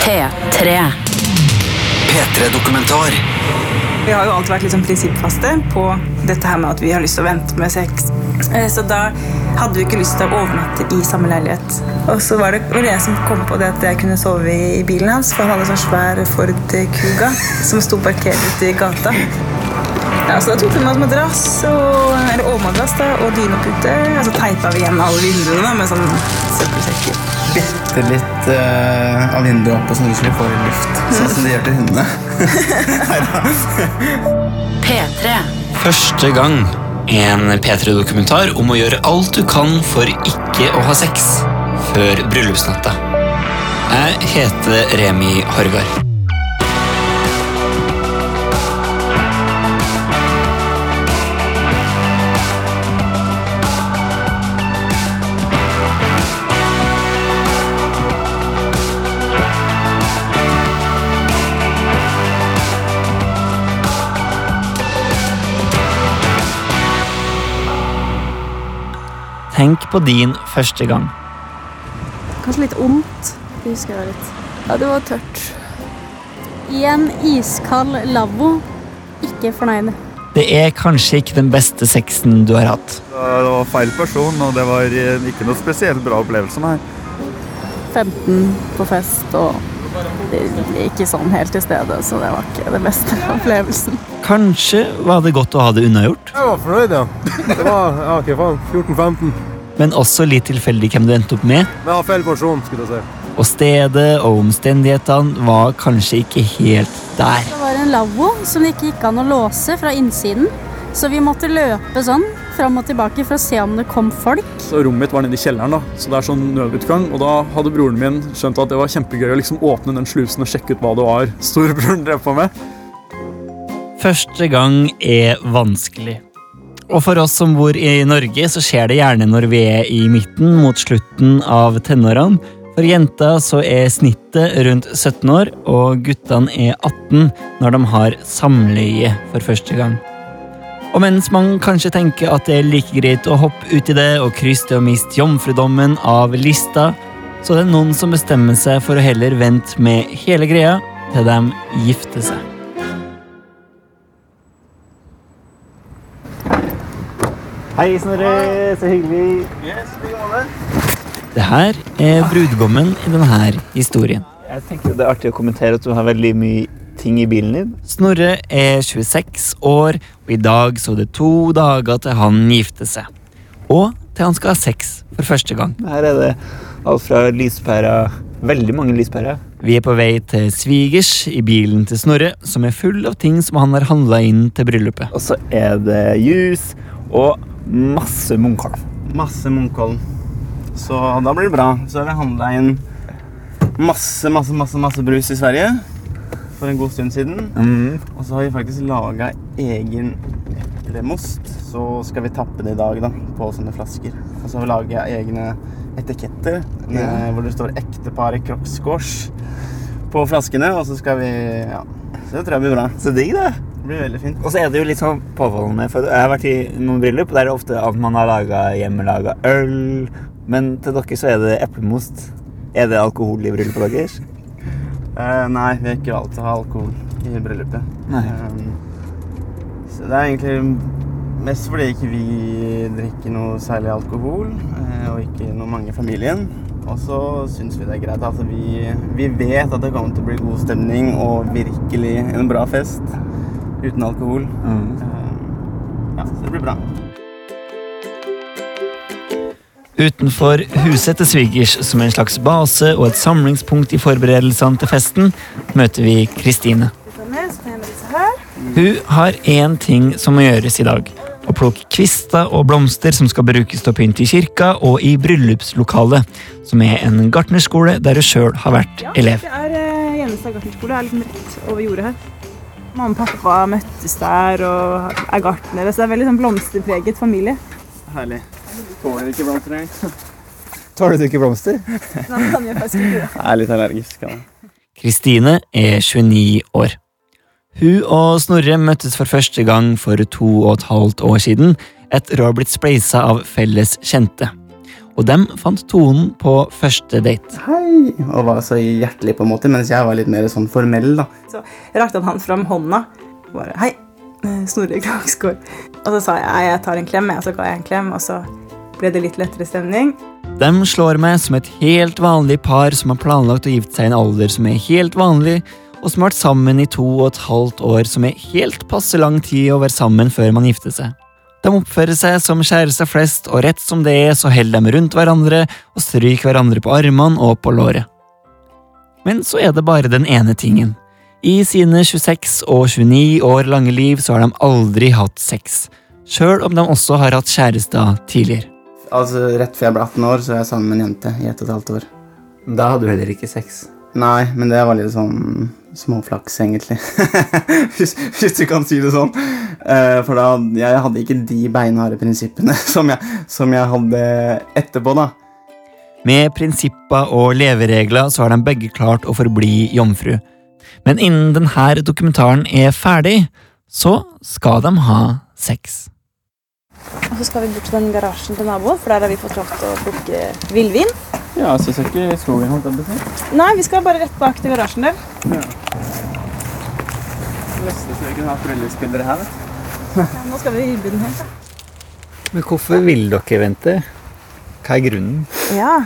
P3. P3-dokumentar. Vi har jo alltid vært sånn prinsippfaste på dette her med at vi har lyst til å vente med sex. Eh, Så da hadde vi ikke lyst til å overnatte i samme leilighet. Og så var det det jeg som kom på det at jeg kunne sove i bilen hans, for han hadde sånn svær Ford Kuga som sto parkert ute i gata. Ja, så da tok vi med oss madrass, og, eller overmadrass da, og dynepute, og så teipa vi igjen alle vinduene med sånn søppelsekker. Bitte litt uh, av vinduet oppe, sånn at du skulle få litt luft. Sånn som de gjør til hundene. P3. Første gang en P3-dokumentar om å gjøre alt du kan for ikke å ha sex før bryllupsnatta. Jeg heter Remi Horgard. Tenk på din første gang. Kanskje litt vondt. Det husker jeg litt. Ja, det var tørt. I en iskald lavvo. Ikke fornøyd. Det er kanskje ikke den beste sexen du har hatt. Det var feil person, og det var eh, ikke noe spesielt bra opplevelse, nei. 15 på fest og ikke sånn helt til stede, så det var ikke den beste opplevelsen. Kanskje var det godt å ha det unnagjort, Jeg var fornøyd, ja. Det var ja, faen, 14-15. Men også litt tilfeldig hvem du endte opp med. Men jeg har feil person, skulle jeg si. Og stedet og omstendighetene var kanskje ikke helt der. Det var en lavvo som det ikke gikk an å låse fra innsiden, så vi måtte løpe sånn fram og tilbake for å se om det kom folk. Så Rommet mitt var nede i kjelleren, da, så det er sånn nødutgang. Og da hadde broren min skjønt at det var kjempegøy å liksom åpne den slusen og sjekke ut hva det var storebroren drev på med. Første gang er vanskelig. Og for oss som bor i Norge, så skjer det gjerne når vi er i midten mot slutten av tenårene. For jenta så er snittet rundt 17 år, og guttene er 18 når de har samleie for første gang. Og mens man kanskje tenker at det er like greit å hoppe uti det og krysse det og miste jomfrudommen av lista, så det er noen som bestemmer seg for å heller vente med hele greia til de gifter seg. Hei, Snorre. Så hyggelig. Yes, Det her er brudgommen i denne historien. Jeg tenker Det er artig å kommentere at du har veldig mye ting i bilen din. Snorre er 26 år, og i dag så det to dager til han gifter seg. Og til han skal ha sex for første gang. Her er det alt fra lyspæra Veldig mange lyspærer. Vi er på vei til svigers i bilen til Snorre, som er full av ting som han har handla inn til bryllupet. Og så er det juice og masse Munkholm. Masse Munkholm. Så da blir det bra. Så har vi handla inn masse, masse, masse, masse brus i Sverige for en god stund siden. Og så har vi faktisk laga egen eplemost. Så skal vi tappe det i dag da, på sånne flasker. Og så har vi laga egne etiketter med, hvor det står 'Ektepar Kroksgårds' på flaskene. Og så skal vi Ja. Så det tror jeg blir bra. Så digg, det. Det blir veldig fint. Og så er det jo litt sånn påfallende, for jeg har vært i noen bryllup, og der er det ofte at man har laga hjemmelaga øl, men til dere så er det eplemost. Er det alkohol i bryllupet deres? Uh, nei, vi har ikke valgt å ha alkohol i bryllupet. Nei. Um, så det er egentlig mest fordi ikke vi drikker noe særlig alkohol, uh, og ikke noe mange i familien. Og så syns vi det er greit. Altså, vi, vi vet at det kommer til å bli god stemning og virkelig en bra fest uten alkohol. Mm. Eh, ja, så det blir bra. Utenfor huset til svigers, som en slags base og et samlingspunkt i forberedelsene til festen, møter vi Kristine. Hun har én ting som må gjøres i dag. Å plukke kvister og blomster som skal brukes til å pynte i kirka og i bryllupslokalet, som er en gartnerskole der hun sjøl har vært elev. Ja, Det er uh, Gjenestad gartnerskole. Det er liksom rett over jordet her. Mamma og pappa møttes der og er gartnere, så det er veldig sånn blomsterpreget familie. Herlig. Tåler ikke blomster engang. Tåler du ikke blomster? Nei, kan jeg faktisk ikke det. Jeg er litt allergisk. Kristine er 29 år. Hun og Snorre møttes for første gang for to og et halvt år siden, etter å ha blitt spleisa av felles kjente. Og dem fant tonen på første date. Hei! Og var så hjertelig, på en måte, mens jeg var litt mer sånn formell, da. Så rakte han fram hånda. Bare, Hei, eh, Snorre Kragsgaard. Og så sa jeg jeg tar en klem, og så ga jeg en klem, og så ble det litt lettere stemning. De slår meg som et helt vanlig par som har planlagt å gifte seg i en alder som er helt vanlig, og som har vært sammen i to og et halvt år, som er helt passe lang tid å være sammen før man gifter seg. De oppfører seg som kjærester flest, og rett som det er, så holder de rundt hverandre og stryker hverandre på armene og på låret. Men så er det bare den ene tingen. I sine 26 og 29 år lange liv så har de aldri hatt sex, sjøl om de også har hatt kjærester tidligere. Altså, Rett før jeg ble 18 år, så var jeg sammen med en jente i ett og et halvt år. Da hadde du heller ikke sex. Nei, men det var litt sånn småflaks, egentlig. hvis, hvis du kan si det sånn. Uh, for da jeg hadde ikke de beinharde prinsippene som jeg, som jeg hadde etterpå, da. Med prinsipper og leveregler så har de begge klart å forbli jomfru. Men innen denne dokumentaren er ferdig, så skal de ha sex. Og så skal vi bort til den garasjen til naboen, for der har vi fått lov til å plukke villvin. Ja, så ser ikke skogen holdt på å si. Nei, vi skal bare rett bak til garasjen der. Nesten så vi kunne hatt bryllupsbilder her. vet. Ja, nå skal vi i bunnen her. Men hvorfor vil dere vente? Hva er grunnen? Ja,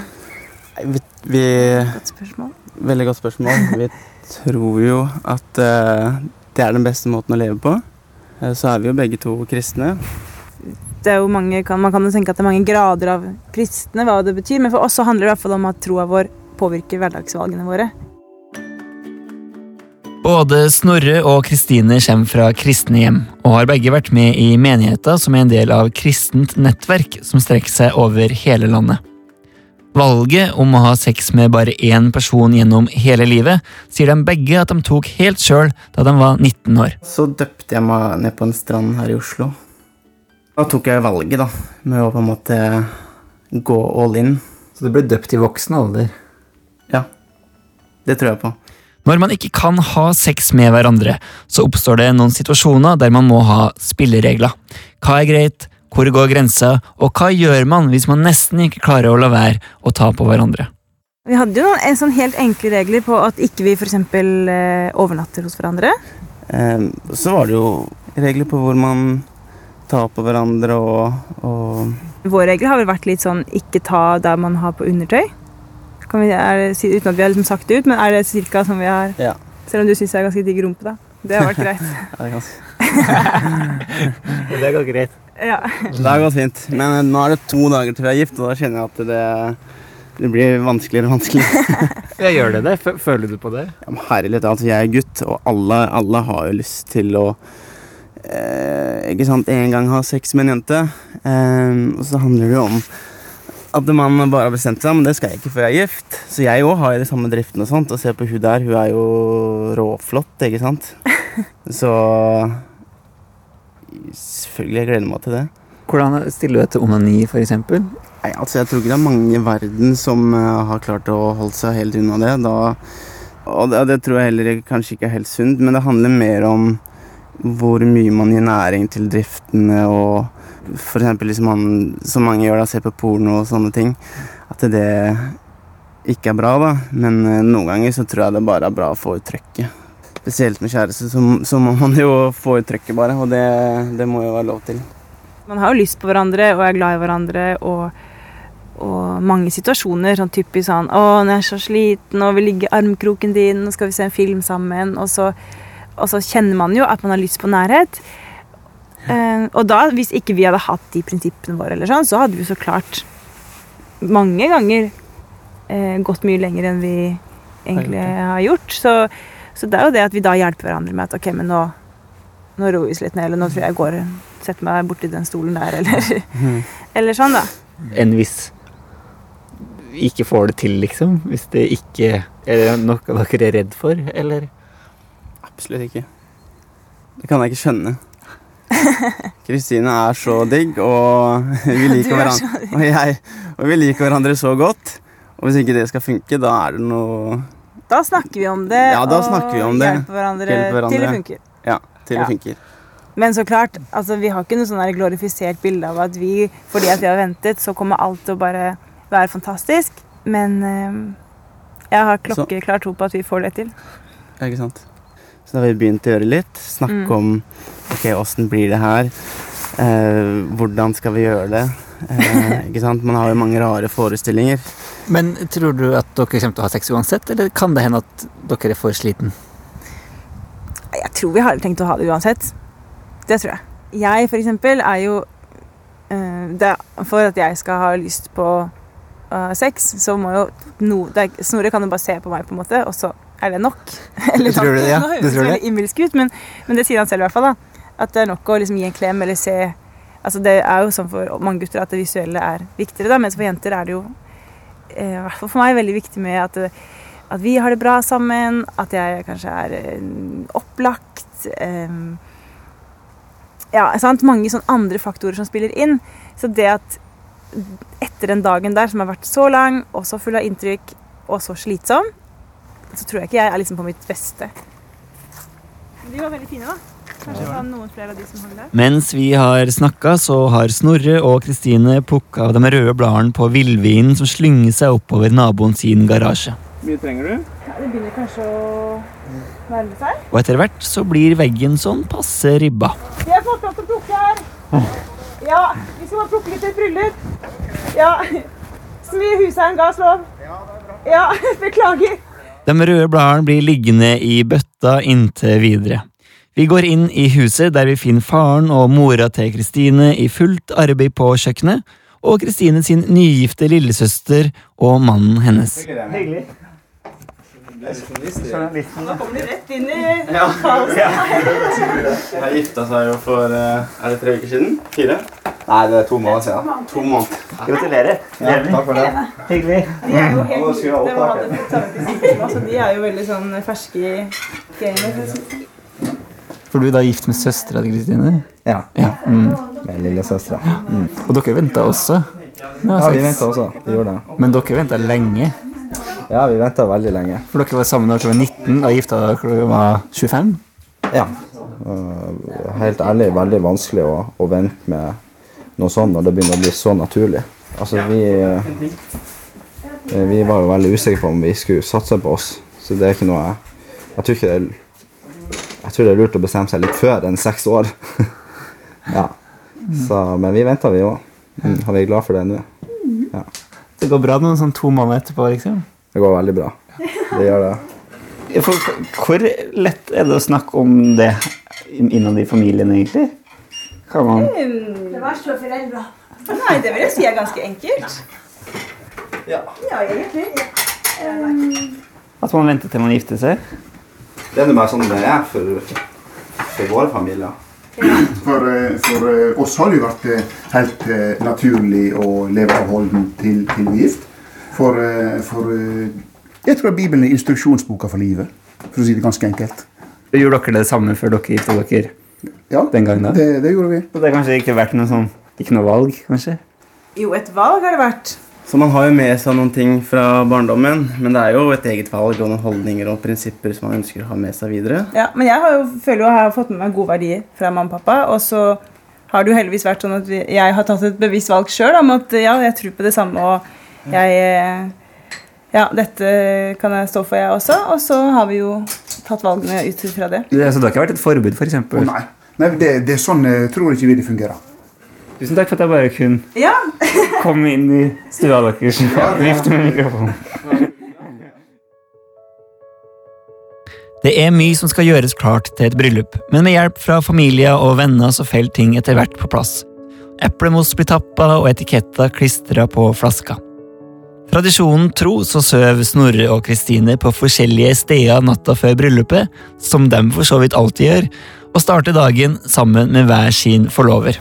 Vi, vi godt spørsmål. Veldig godt spørsmål. Vi tror jo at uh, det er den beste måten å leve på. Uh, så er vi jo begge to kristne. Det er jo mange, kan, man kan jo tenke at det er mange grader av kristne, hva det betyr, men for oss så handler det i hvert fall om at troa vår påvirker hverdagsvalgene våre. Både Snorre og Kristine kommer fra kristne hjem, og har begge vært med i menigheter som er en del av kristent nettverk som strekker seg over hele landet. Valget om å ha sex med bare én person gjennom hele livet sier de begge at de tok helt sjøl da de var 19 år. Så døpte jeg meg ned på en strand her i Oslo. Da tok jeg valget, da, med å på en måte gå all in. Så du ble døpt i voksen alder? Ja. Det tror jeg på. Når man ikke kan ha sex med hverandre, så oppstår det noen situasjoner der man må ha spilleregler. Hva er greit, hvor går grensa, og hva gjør man hvis man nesten ikke klarer å la være å ta på hverandre? Vi hadde jo noen en sånn helt enkle regler på at ikke vi f.eks. Eh, overnatter hos hverandre. Eh, så var det jo regler på hvor man tar på hverandre og, og Vår regler har vel vært litt sånn ikke ta der man har på undertøy. Kan vi, er det, uten at vi har liksom sagt det ut, men er det cirka som vi har Ja. Selv om du syns jeg er ganske digg rumpe, da. Det har vært greit. Ja, det er ganske Det går greit. Ja. Det har gått fint. Men eh, nå er det to dager til vi er gift, og da kjenner jeg at det, det blir vanskeligere og vanskeligere. Jeg gjør det det? Føler du på det? Ja, men herlighet, altså jeg er gutt, og alle, alle har jo lyst til å eh, Ikke sant, en gang ha sex med en jente. Eh, og så handler det jo om at man bare har bestemt seg, men det skal jeg ikke før jeg er gift. Så jeg òg har jo de samme driftene og sånt, og se på hun der, hun er jo råflott, ikke sant. Så selvfølgelig, jeg gleder meg til det. Hvordan stiller du deg til onani, eksempel? Nei, altså Jeg tror ikke det er mange i verden som eh, har klart å holde seg helt unna det. Da, og det, det tror jeg heller kanskje ikke er helt sunt, men det handler mer om hvor mye man gir næring til driftene og eksempel hvis man, som mange gjør, da, ser på porno og sånne ting. At det ikke er bra, da. Men eh, noen ganger så tror jeg det bare er bra å få ut trøkket. Spesielt med kjæreste, så, så må man jo få ut trøkket, bare. Og det, det må jo være lov til. Man har jo lyst på hverandre og er glad i hverandre og, og mange situasjoner. Sånn typisk sånn 'Å, nå er så sliten, og vil ligge i armkroken din, nå skal vi se en film sammen.' Og så, og så kjenner man jo at man har lyst på nærhet. Uh, og da, hvis ikke vi hadde hatt de prinsippene våre, eller sånn, så hadde vi så klart mange ganger uh, gått mye lenger enn vi egentlig har gjort. Så, så det er jo det at vi da hjelper hverandre med at ok, men nå, nå roer vi oss litt ned, eller nå tror jeg jeg går og setter meg borti den stolen der, eller, eller sånn, da. Enn hvis ikke får det til, liksom? Hvis det ikke er noe dere er redd for, eller? Absolutt ikke. Det kan jeg ikke skjønne. Kristine er så digg, og vi liker, er hverandre, og jeg, og vi liker hverandre så godt. Og hvis ikke det skal funke, da er det noe Da snakker vi om det, Ja, snakker vi om det. hjelper hverandre, Hjelper hverandre. til det funker. Ja, til Ja. det funker. Men så klart, altså, vi har ikke noe sånn glorifisert bilde av at vi, fordi at vi har ventet, så kommer alt til å bare være fantastisk. Men øh, jeg har klokkeklar tro på at vi får det til. Ja, ikke sant? Så da har vi begynt å gjøre litt. Snakke Mm. om ok, åssen blir det her? Eh, hvordan skal vi gjøre det? Eh, ikke sant? Man har jo mange rare forestillinger. Men tror du at dere kommer til å ha sex uansett, eller kan det hende at dere er for sliten? Jeg tror vi har tenkt å ha det uansett. Det tror jeg. Jeg for eksempel er jo eh, det, For at jeg skal ha lyst på uh, sex, så må jo no, det er, Snorre kan jo bare se på meg, på en måte, og så er det nok. Eller tror sånn. det, ja. Nå Du høres det tror det? veldig innbilsk ut, men, men det sier han selv i hvert fall. da. At det er nok å liksom gi en klem eller se Altså Det er jo sånn for mange gutter at det visuelle er viktigere, da, mens for jenter er det jo eh, i hvert fall for meg veldig viktig med at, det- at vi har det bra sammen, at jeg kanskje er eh, opplagt. eh, ja, sant? Mange sånne andre faktorer som spiller inn. Så det at etter den dagen der som har vært så lang og så full av inntrykk og så slitsom, så tror jeg ikke jeg er liksom på mitt beste. De var veldig fine, da. Kanskje ta noen flere av de som hang der. Mens vi har snakka, så har Snorre og Kristine plukka av de røde bladene på villvinen som slynger seg oppover naboen sin garasje. Hvor mye trenger du? Ja, det begynner kanskje å nærme seg. Og etter hvert så blir veggen sånn passe ribba. Vi har fått lov til å plukke her. Ja, vi skal bare plukke litt til et bryllup. Ja. Så mye huseieren ga oss lov. Ja, beklager. De røde bladene blir liggende i bøtta inntil videre. Vi går inn i huset der vi finner faren og mora til Kristine i fullt arbeid på kjøkkenet, og Kristine sin nygifte lillesøster og mannen hennes. Hyggelig. Nå kommer de rett inn i Ja. kaoset. Jeg gifta seg jo for eh, Er det tre uker siden? Fire? Nei, det er to måneder siden. To måneder. Gratulerer. Ja, takk for det. Hyggelig. De er jo helt og de er jo veldig sånn ferske i gamet. For du er da gift med søstera til Kristine? Ja. Ja. Mm. Med lillesøstera. Mm. Og dere venta også? Ja, vi venta også. Vi gjorde det. Men dere venta lenge? Ja, vi venta veldig lenge. For dere var sammen da dere var 19 og gifta dere da dere var 25? Ja. Helt ærlig, veldig vanskelig å, å vente med noe sånt når det begynner å bli så naturlig. Altså, vi uh, Vi var jo veldig usikre på om vi skulle satse på oss, så det er ikke noe Jeg tror ikke det er Jeg tror det er lurt å bestemme seg litt før enn seks år. ja. Så, men vi venta, vi òg. Mm, og vi er glad for det nå. Ja. Det går bra noen sånn to måneder etterpå, liksom? Det går veldig bra. Det gjør det. For, hvor lett er det å snakke om det innad i familien, egentlig? Kan man Det verste for foreldre. Nei, det vil jeg si er ganske enkelt. Ja. Ja, egentlig. At man venter til man gifter seg? Det er nå bare sånn det er for, for våre familier. For, eh, for eh, oss har det jo vært eh, helt naturlig å leve avholden til, til vi er gift. For, eh, for eh, jeg tror Bibelen er instruksjonsboka for livet, for å si det ganske enkelt. Gjorde dere det samme før dere gifta dere Ja, den gangen? da? det, det gjorde vi. Så det har kanskje ikke vært noe sånn Ikke noe valg, kanskje? Jo, et valg har det vært. Så man har jo med seg noen ting fra barndommen, men det er jo et eget valg og noen holdninger og prinsipper som man ønsker å ha med seg videre. Ja, men jeg har jo, føler jo jeg har fått med meg gode verdier fra mamma og pappa. Og så har det jo heldigvis vært sånn at jeg har tatt et bevisst valg sjøl om at ja, jeg tror på det samme, og jeg eh, Ja, dette kan jeg stå for, jeg også. Og så har vi jo tatt valgene ut fra det. Det, så det har ikke vært et forbud, f.eks.? Å nei. nei det, det er sånn jeg tror ikke vi det fungerer. Tusen takk for at jeg bare kunne Ja, komme inn i stua deres og vifte med mikrofonen. Det er mye som skal gjøres klart til et bryllup, men med hjelp fra familie og venner så faller ting etter hvert på plass. Eplemos blir tappa og etiketter klistra på flaska. Tradisjonen tro så søv Snorre og Kristine på forskjellige steder natta før bryllupet, som de for så vidt alltid gjør, og starter dagen sammen med hver sin forlover.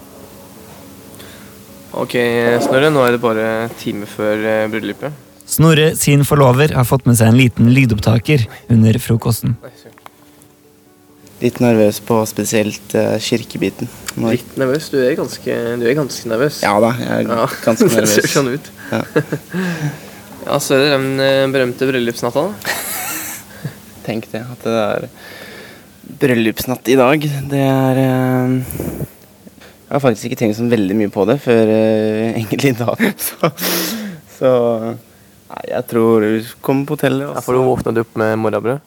Ok, Snorre, nå er det bare time før eh, bryllupet. Snorre sin forlover har fått med seg en liten lydopptaker under frokosten. Litt nervøs på spesielt eh, kirkebiten. Når- Litt nervøs? Du er ganske, du er ganske nervøs. Ja da, jeg er Ja, ganske Det nervøs. ser sånn ut. Ja. ja, så er det den eh, berømte bryllupsnatta. da. Tenk det, at det er bryllupsnatt i dag. Det er eh, Jeg har faktisk ikke tenkt så veldig mye på det før egentlig i dag. Så, så nei, jeg tror vi kommer på hotellet. Da får du våknet opp med morrabrød.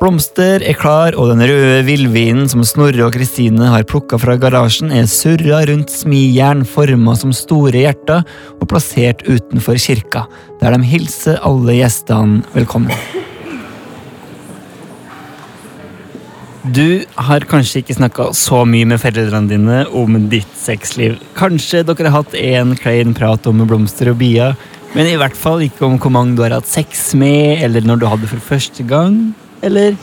Blomster er klar, og den røde villvinen som Snorre og Kristine har plukka fra garasjen, er surra rundt smijern forma som store hjerter og plassert utenfor kirka, der de hilser alle gjestene velkommen. Du har kanskje ikke snakka så mye med foreldrene dine om ditt sexliv. Kanskje dere har hatt en klein prat om blomster og bier, men i hvert fall ikke om hvor mange du har hatt sex med, eller når du hadde for første gang, eller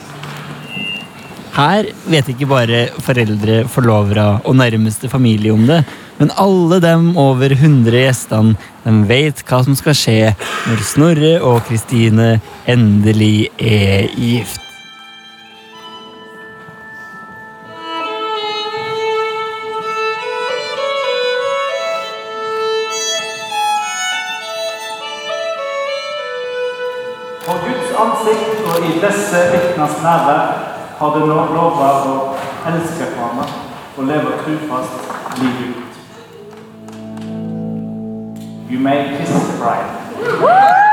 Her vet ikke bare foreldre, forlovere og nærmeste familie om det, men alle dem over 100 gjestene de vet hva som skal skje når Snorre og Kristine endelig er gift. Nærvær har du nå lova å elske hverandre og leve trufast livet ut. You may kiss the bride.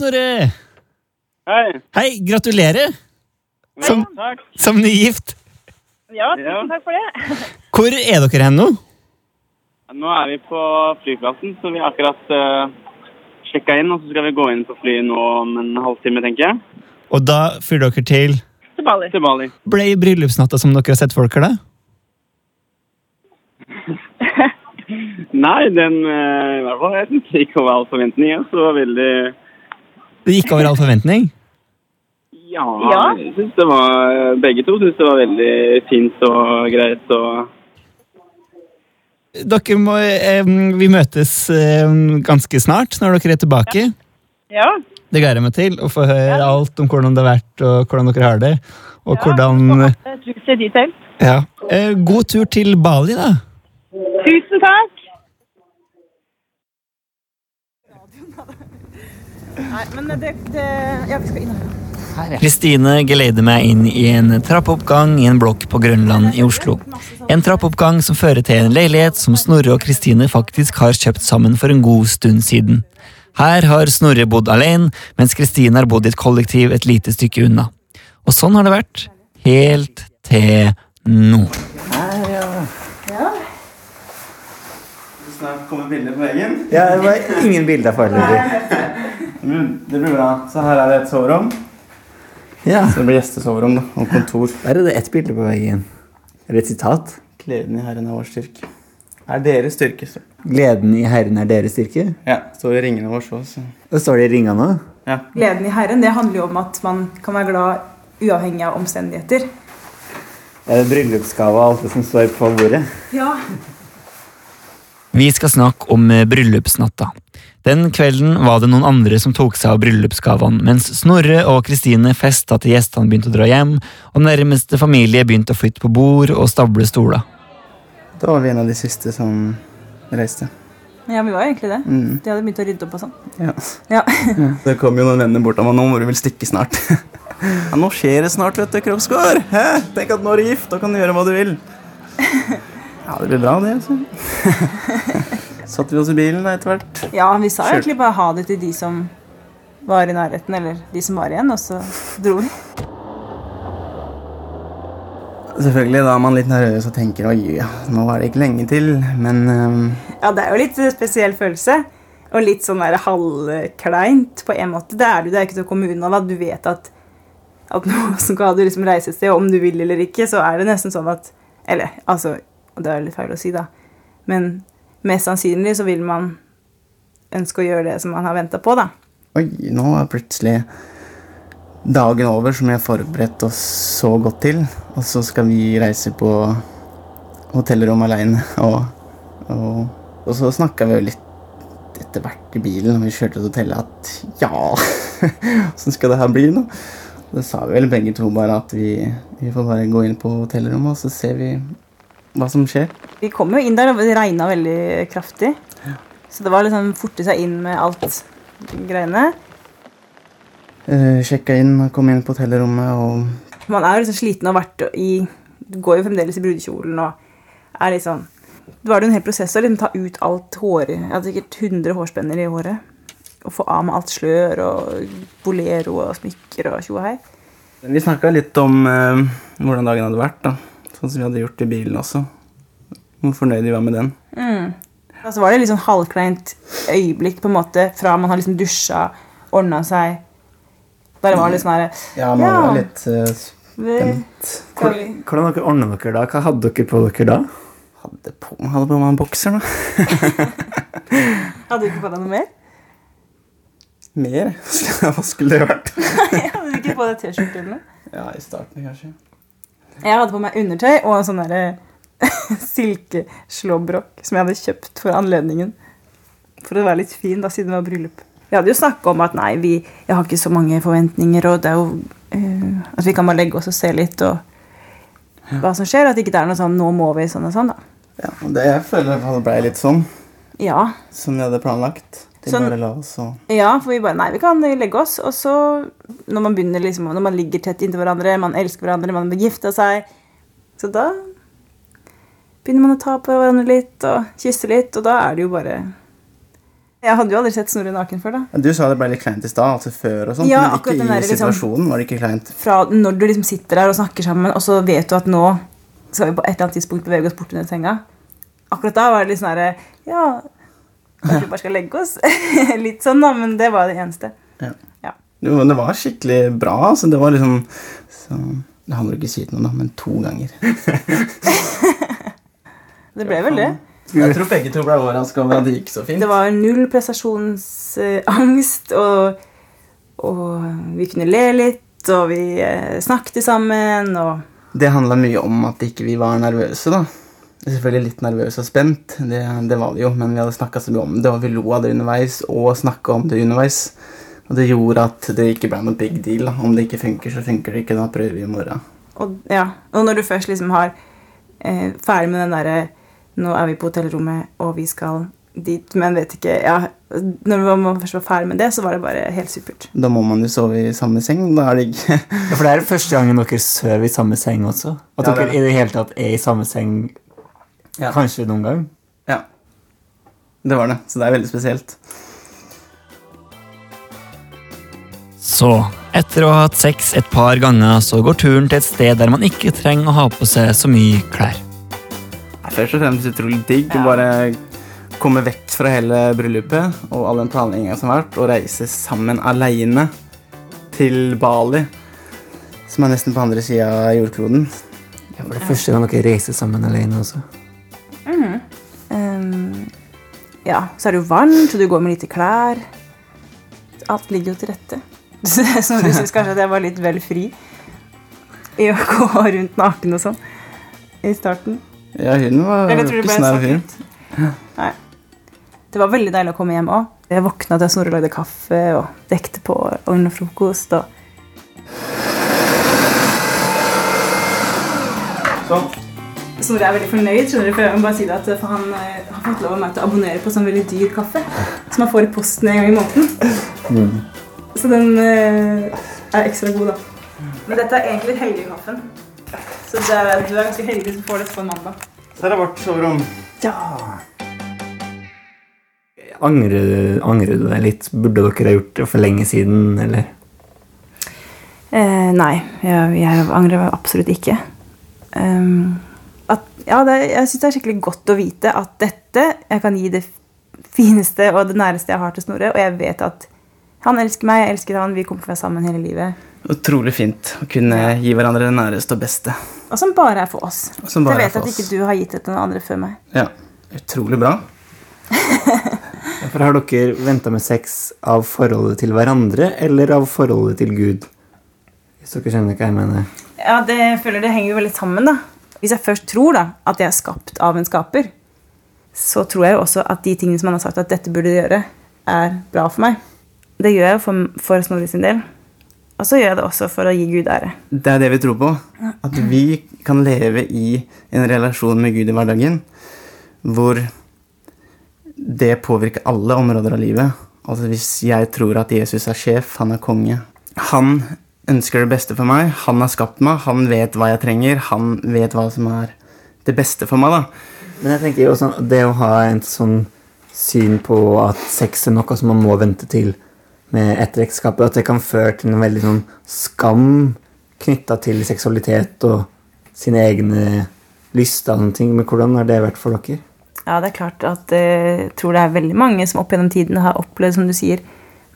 Snorre! Hei. Hei, gratulerer! Som, Takk. som nygift. Ja, tusen takk for det. Hvor er dere hen nå? Nå er vi på flyplassen, så vi har akkurat uh, sjekka inn. Og så skal vi gå inn på flyet nå om en halvtime, tenker jeg. Og da flyr dere til Til Bali. Til Bali. Ble bryllupsnatta som dere har sett folk her, da? Nei, den uh, i hvert fall jeg syns ikke over all forventning. ja, Så var veldig Det gikk over all forventning? Ja, Ja. jeg synes det var Begge to syntes det var veldig fint og greit og Dere må eh, Vi møtes eh, ganske snart, når dere er tilbake. Ja. Det gleder jeg meg til. Å få høre alt om hvordan det har vært, og hvordan dere har det. Og ja hvordan. Ja. Eh, God tur til Bali, da. Tusen takk. Nei, men det, det Ja, vi skal inn her. Kristine geleider meg inn i en trappeoppgang i en blokk på Grønland i Oslo. En trappeoppgang som fører til en leilighet som Snorre og Kristine faktisk har kjøpt sammen for en god stund siden. Her har Snorre bodd alene, mens Kristine har bodd i et kollektiv et lite stykke unna. Og sånn har det vært helt til nå. Her, ja. Ja. Snart kommer bilder på veggen. Ja, det var ingen bilder foreløpig. Mm, Det blir bra. Så her er det et soverom. Ja. Så det blir gjestesoverom da, og kontor. Der er det ett bilde på veggen. Er det et sitat? Gleden i Herren er vår styrke. Er deres styrke. Så. Gleden i Herren er deres styrke? Ja, står i ringene våre òg, så. Og står det i ringene òg? Ja. Gleden i Herren det handler jo om at man kan være glad uavhengig av omstendigheter. Det Er bryllupsgave og alt det som står på bordet? Ja. Vi skal snakke om eh, bryllupsnatta. Den kvelden var det noen andre som tok seg av bryllupsgavene, mens Snorre og Kristine festa til gjestene begynte å dra hjem, og nærmeste familie begynte å flytte på bord og stable stoler. Da var vi en av de siste som reiste. ja, vi var jo egentlig det. Mm. De hadde begynt å rydde opp og sånn. Ja. Ja. Det kom jo noen venner bort av meg. Nå må du vel stikke snart. ja, nå skjer det snart, vet du, Kroppsgård. Hæ? Tenk at nå er du gift, da kan du gjøre hva du vil. Ja, det blir bra, det. altså. Satte vi oss i bilen etter hvert. ja, vi sa egentlig bare ha det til de som var i nærheten, eller de som var igjen, og så dro vi. Selvfølgelig da er man litt nervøs og tenker oi, ja, nå var det ikke lenge til, men um... Ja, det er jo litt eh, spesiell følelse. Og litt sånn der halvkleint på en måte. Det er du, det er ikke til å komme unna. at Du vet at, at noen som du ha reise et sted, om du vil eller ikke, så er det nesten sånn at Eller altså, det er litt feil å si, da. Men mest sannsynlig så vil man ønske å gjøre det som man har venta på, da. Oi, nå er plutselig dagen over som jeg har forberedt oss så godt til. Og så skal vi reise på hotellrom aleine. Og, og, og så snakka vi jo litt etter hvert i bilen når vi kjørte til hotellet at ja, åssen skal det her bli nå? Det sa vi vel begge to bare at vi, vi får bare gå inn på hotellrommet, og så ser vi hva som skjer. Vi kom jo inn der, og det regna veldig kraftig. Så det var liksom forte seg inn med alt greiene. Uh, sjekka inn kom inn på hotellrommet og Man er jo liksom sliten og vært i Du går jo fremdeles i brudekjolen og er litt sånn Det var jo en hel prosess å liksom ta ut alt håret. Jeg hadde sikkert 100 hårspenner i håret. Og få av med alt slør og bolero og smykker og tjo og hei. Vi snakka litt om uh, hvordan dagen hadde vært, da. Sånn som vi hadde gjort i bilen også. Hvor fornøyd vi var med den. Mm. Og så var det litt sånn halvkleint øyeblikk på en måte fra man har liksom dusja, ordna seg Der var det litt sånn herre Ja, man var litt uh, spent. Hvordan, hvordan dere ordna dere da? Hva hadde dere på dere da? Hadde på, hadde på meg en bokser, da. Hadde du ikke på deg noe mer? Mer? Hva skulle det vært? hadde du ikke på deg T-skjorte eller noe? Ja, i starten kanskje. Jeg hadde på meg undertøy og en sånn derre silkeslåbrok som jeg hadde kjøpt for anledningen. For å være litt fin, da, siden det var bryllup. Vi hadde jo snakka om at nei, vi, jeg har ikke så mange forventninger, og det er jo uh, At vi kan bare legge oss og se litt og hva som skjer. At ikke det er noe sånn 'nå må vi', sånn og sånn, da. Ja, og det jeg føler det ble litt sånn. Ja. Som vi hadde planlagt. Det Sånn- bare la oss og Ja, for vi bare Nei, vi kan legge oss. Og så, når man begynner liksom Når man ligger tett inntil hverandre, man elsker hverandre, man har gifte seg Så da begynner man å ta på hverandre litt og kysse litt, og da er det jo bare Jeg hadde jo aldri sett Snorre naken før, da. Du sa det ble litt kleint i stad, altså før og sånn. Ja, men ikke i der, liksom- situasjonen var det ikke kleint. Fra når du liksom sitter der og snakker sammen, og så vet du at nå skal vi på et eller annet tidspunkt bevege oss bort under senga. Akkurat da var det litt sånn herre Ja, kanskje vi bare skal legge oss? litt sånn, da, men det var det eneste. Ja. Ja. Jo, men det var skikkelig bra. Altså, det var liksom så, Det handler ikke si til noen, da, men to ganger. Det ble vel det. Jeg tror begge to ble overraska over at det gikk så fint. Det var null prestasjonsangst, og, og vi kunne le litt, og vi eh, snakket sammen, og Det handla mye om at ikke vi var nervøse, da. Selvfølgelig litt nervøse og spent, det, det var vi jo, men vi hadde snakka så mye om det, og vi lo av det underveis, og snakka om det underveis. Og det gjorde at det ikke ble noe big deal. Da. Om det ikke funker, så funker det ikke. Da prøver vi i morgen. Og, ja, og når du først liksom har eh, ferdig med den derre Nå er vi på hotellrommet, og vi skal dit, men vet ikke ja, Når man først var ferdig med det, så var det bare helt supert. Da må man jo sove i samme seng. Da er det ikke Ja, For det er første gangen dere sover i samme seng også? At Ja, er dere i det hele tatt er i samme seng kanskje noen gang? Ja. Det var det. Så det er veldig spesielt. Så, etter å ha hatt sex et par ganger, så går turen til et sted der man ikke trenger å ha på seg så mye klær. Først og fremst utrolig digg å bare komme vekk fra hele bryllupet og all den planlegginga som har vært, og reise sammen aleine til Bali, som er nesten på andre sida av jordkloden. Ja, for det er første gang dere reiser sammen alene også. Ja, så er det jo varmt, og du går med lite klær. Alt ligger jo til rette. Så du syns kanskje at jeg var litt vel fri i å gå rundt naken og sånn i starten? Ja, hun var ikke sånn her. Nei. Det var veldig deilig å komme hjem òg. Jeg våkna til Snorre lagde kaffe og dekte på og ordna frokost. Og Sånn. Snorre er veldig fornøyd, skjønner du, for jeg må bare si det at for han eh, har fått lov av meg til å abonnere på sånn veldig dyr kaffe. Som han får i posten en gang i måneden. Så den eh, er ekstra god, da. Men dette er egentlig helgekaffen. Så det er, du er ganske heldig som får dette på en mandag. Så er det vårt soverom. Ja. Angrer, angrer du deg litt? Burde dere ha gjort det for lenge siden, eller? Eh, nei, jeg, jeg angrer absolutt ikke. Ehm, at, ja, det, jeg syns det er skikkelig godt å vite at dette Jeg kan gi det fineste og det næreste jeg har til Snorre, og jeg vet at han elsker meg, jeg elsker han, vi kommer til å være sammen hele livet. Utrolig fint å kunne gi hverandre det næreste og beste. Og som bare er for oss. Som bare jeg er vet for at oss. ikke du har gitt det til noen andre før meg. Ja, utrolig bra. For har dere venta med sex av forholdet til hverandre eller av forholdet til Gud? Hvis dere skjønner hva jeg mener. Ja, det jeg føler det henger jo veldig sammen, da. Hvis jeg først tror da, at jeg er skapt av en skaper, så tror jeg jo også at de tingene som han har sagt at dette burde gjøre, er bra for meg. Det gjør jeg jo for, for Snorre sin del. Og så gjør jeg det også for å gi Gud ære. Det er det vi tror på. At vi kan leve i en relasjon med Gud i hverdagen hvor det påvirker alle områder av livet. Altså Hvis jeg tror at Jesus er sjef, han er konge Han ønsker det beste for meg, han har skapt meg, han vet hva jeg trenger, han vet hva som er det beste for meg. da. Men jeg tenker jo også, det å ha en sånn syn på at sex er noe som man må vente til med etter ekteskapet, at det kan føre til en veldig sånn skam knytta til seksualitet og sine egne lyster og sånne ting. Men hvordan har det vært for dere? Ja, det er klart at eh, jeg tror det er veldig mange som opp gjennom tiden har opplevd, som du sier,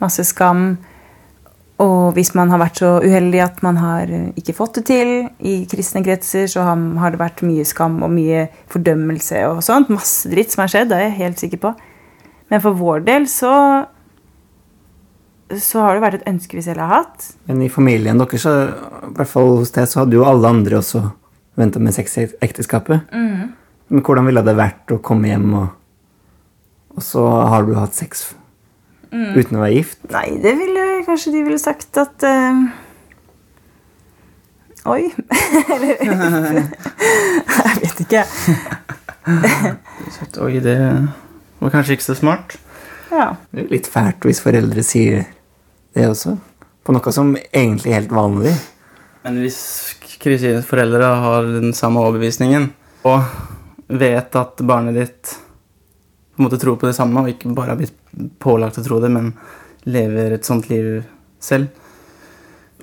masse skam. Og hvis man har vært så uheldig at man har eh, ikke fått det til i kristne kretser, så har, det vært mye skam og mye fordømmelse og sånt. Masse dritt som har skjedd, det er jeg helt sikker på. Men for vår del så så har det vært et ønske vi selv har hatt. Men i familien deres, så, i hvert fall hos deg, så hadde jo alle andre også venta med sex i ekteskapet. Mhm. Men hvordan ville det vært å komme hjem, og, og så har du hatt sex Mm. uten å være gift? Nei, det ville kanskje de ville sagt at uh, Oi. Eller Jeg vet ikke. Oi, det var kanskje ikke så smart. Ja. Det er litt fælt hvis foreldre sier det også. På noe som egentlig er helt vanlig. Men hvis Kristines foreldre har den samme overbevisningen og vet at barnet ditt på en måte tror på det samme, og ikke bare har blitt pålagt å tro det, men lever et sånt liv selv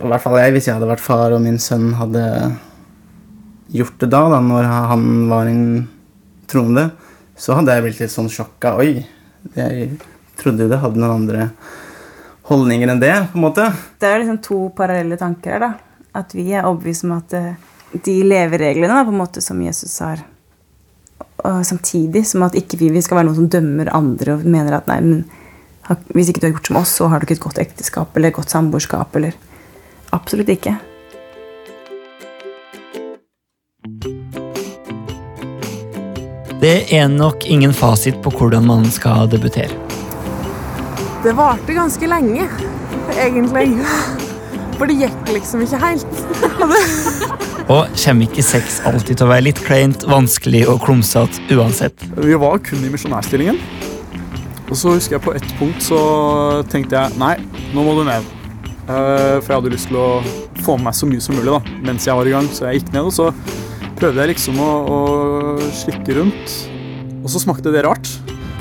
i hvert fall jeg, hvis jeg hadde vært far og min sønn hadde gjort det da, da når han var en troende, så hadde jeg blitt litt sånn sjokka. Oi, jeg trodde jo det hadde noen andre holdninger enn det, på en måte. Det er liksom to parallelle tanker her, da. At vi er overbevist om at eh, de levereglene da, på en måte som Jesus har og samtidig som at ikke vi, skal være noen som dømmer andre og mener at nei, men hvis ikke du har gjort som oss, så har du ikke et godt ekteskap eller et godt samboerskap. eller Absolutt ikke. Det er nok ingen fasit på hvordan man skal debutere. Det varte ganske lenge, egentlig. For det gikk liksom ikke helt. Og kommer ikke sex alltid til å være litt kleint, vanskelig og klumsete uansett? Vi var kun i misjonærstillingen. Og så husker jeg på ett punkt så tenkte jeg nei, nå må du ned. Uh, For jeg hadde lyst til å få med meg så mye som mulig da, mens jeg var i gang. Så jeg gikk ned, og så prøvde jeg liksom å, å slikke rundt. Og så smakte det rart.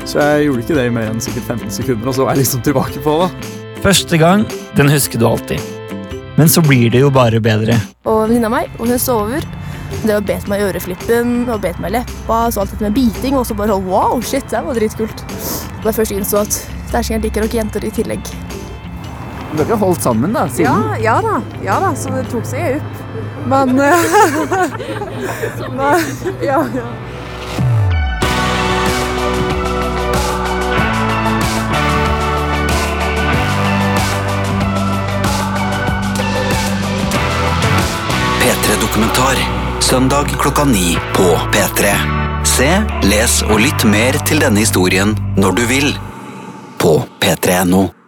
Så jeg gjorde ikke det i mer enn sikkert 15 sekunder, og så var jeg liksom tilbake på det. Første gang, den husker du alltid. Men så blir det jo bare bedre. Og venninna mi, hun sover. Det var bet meg i øreflippen og bet meg i leppa, så alt dette med biting, og så bare wow, shit, det var dritkult. Da jeg først innså at Stæsjingen liker nok jenter i tillegg. Dere har holdt sammen, da? siden? Ja, ja da. Ja da, så det tok seg opp. Men men ja, ja. P3-dokumentar. Søndag klokka ni på P3. Se, les og lytt mer til denne historien når du vil. På p3.no.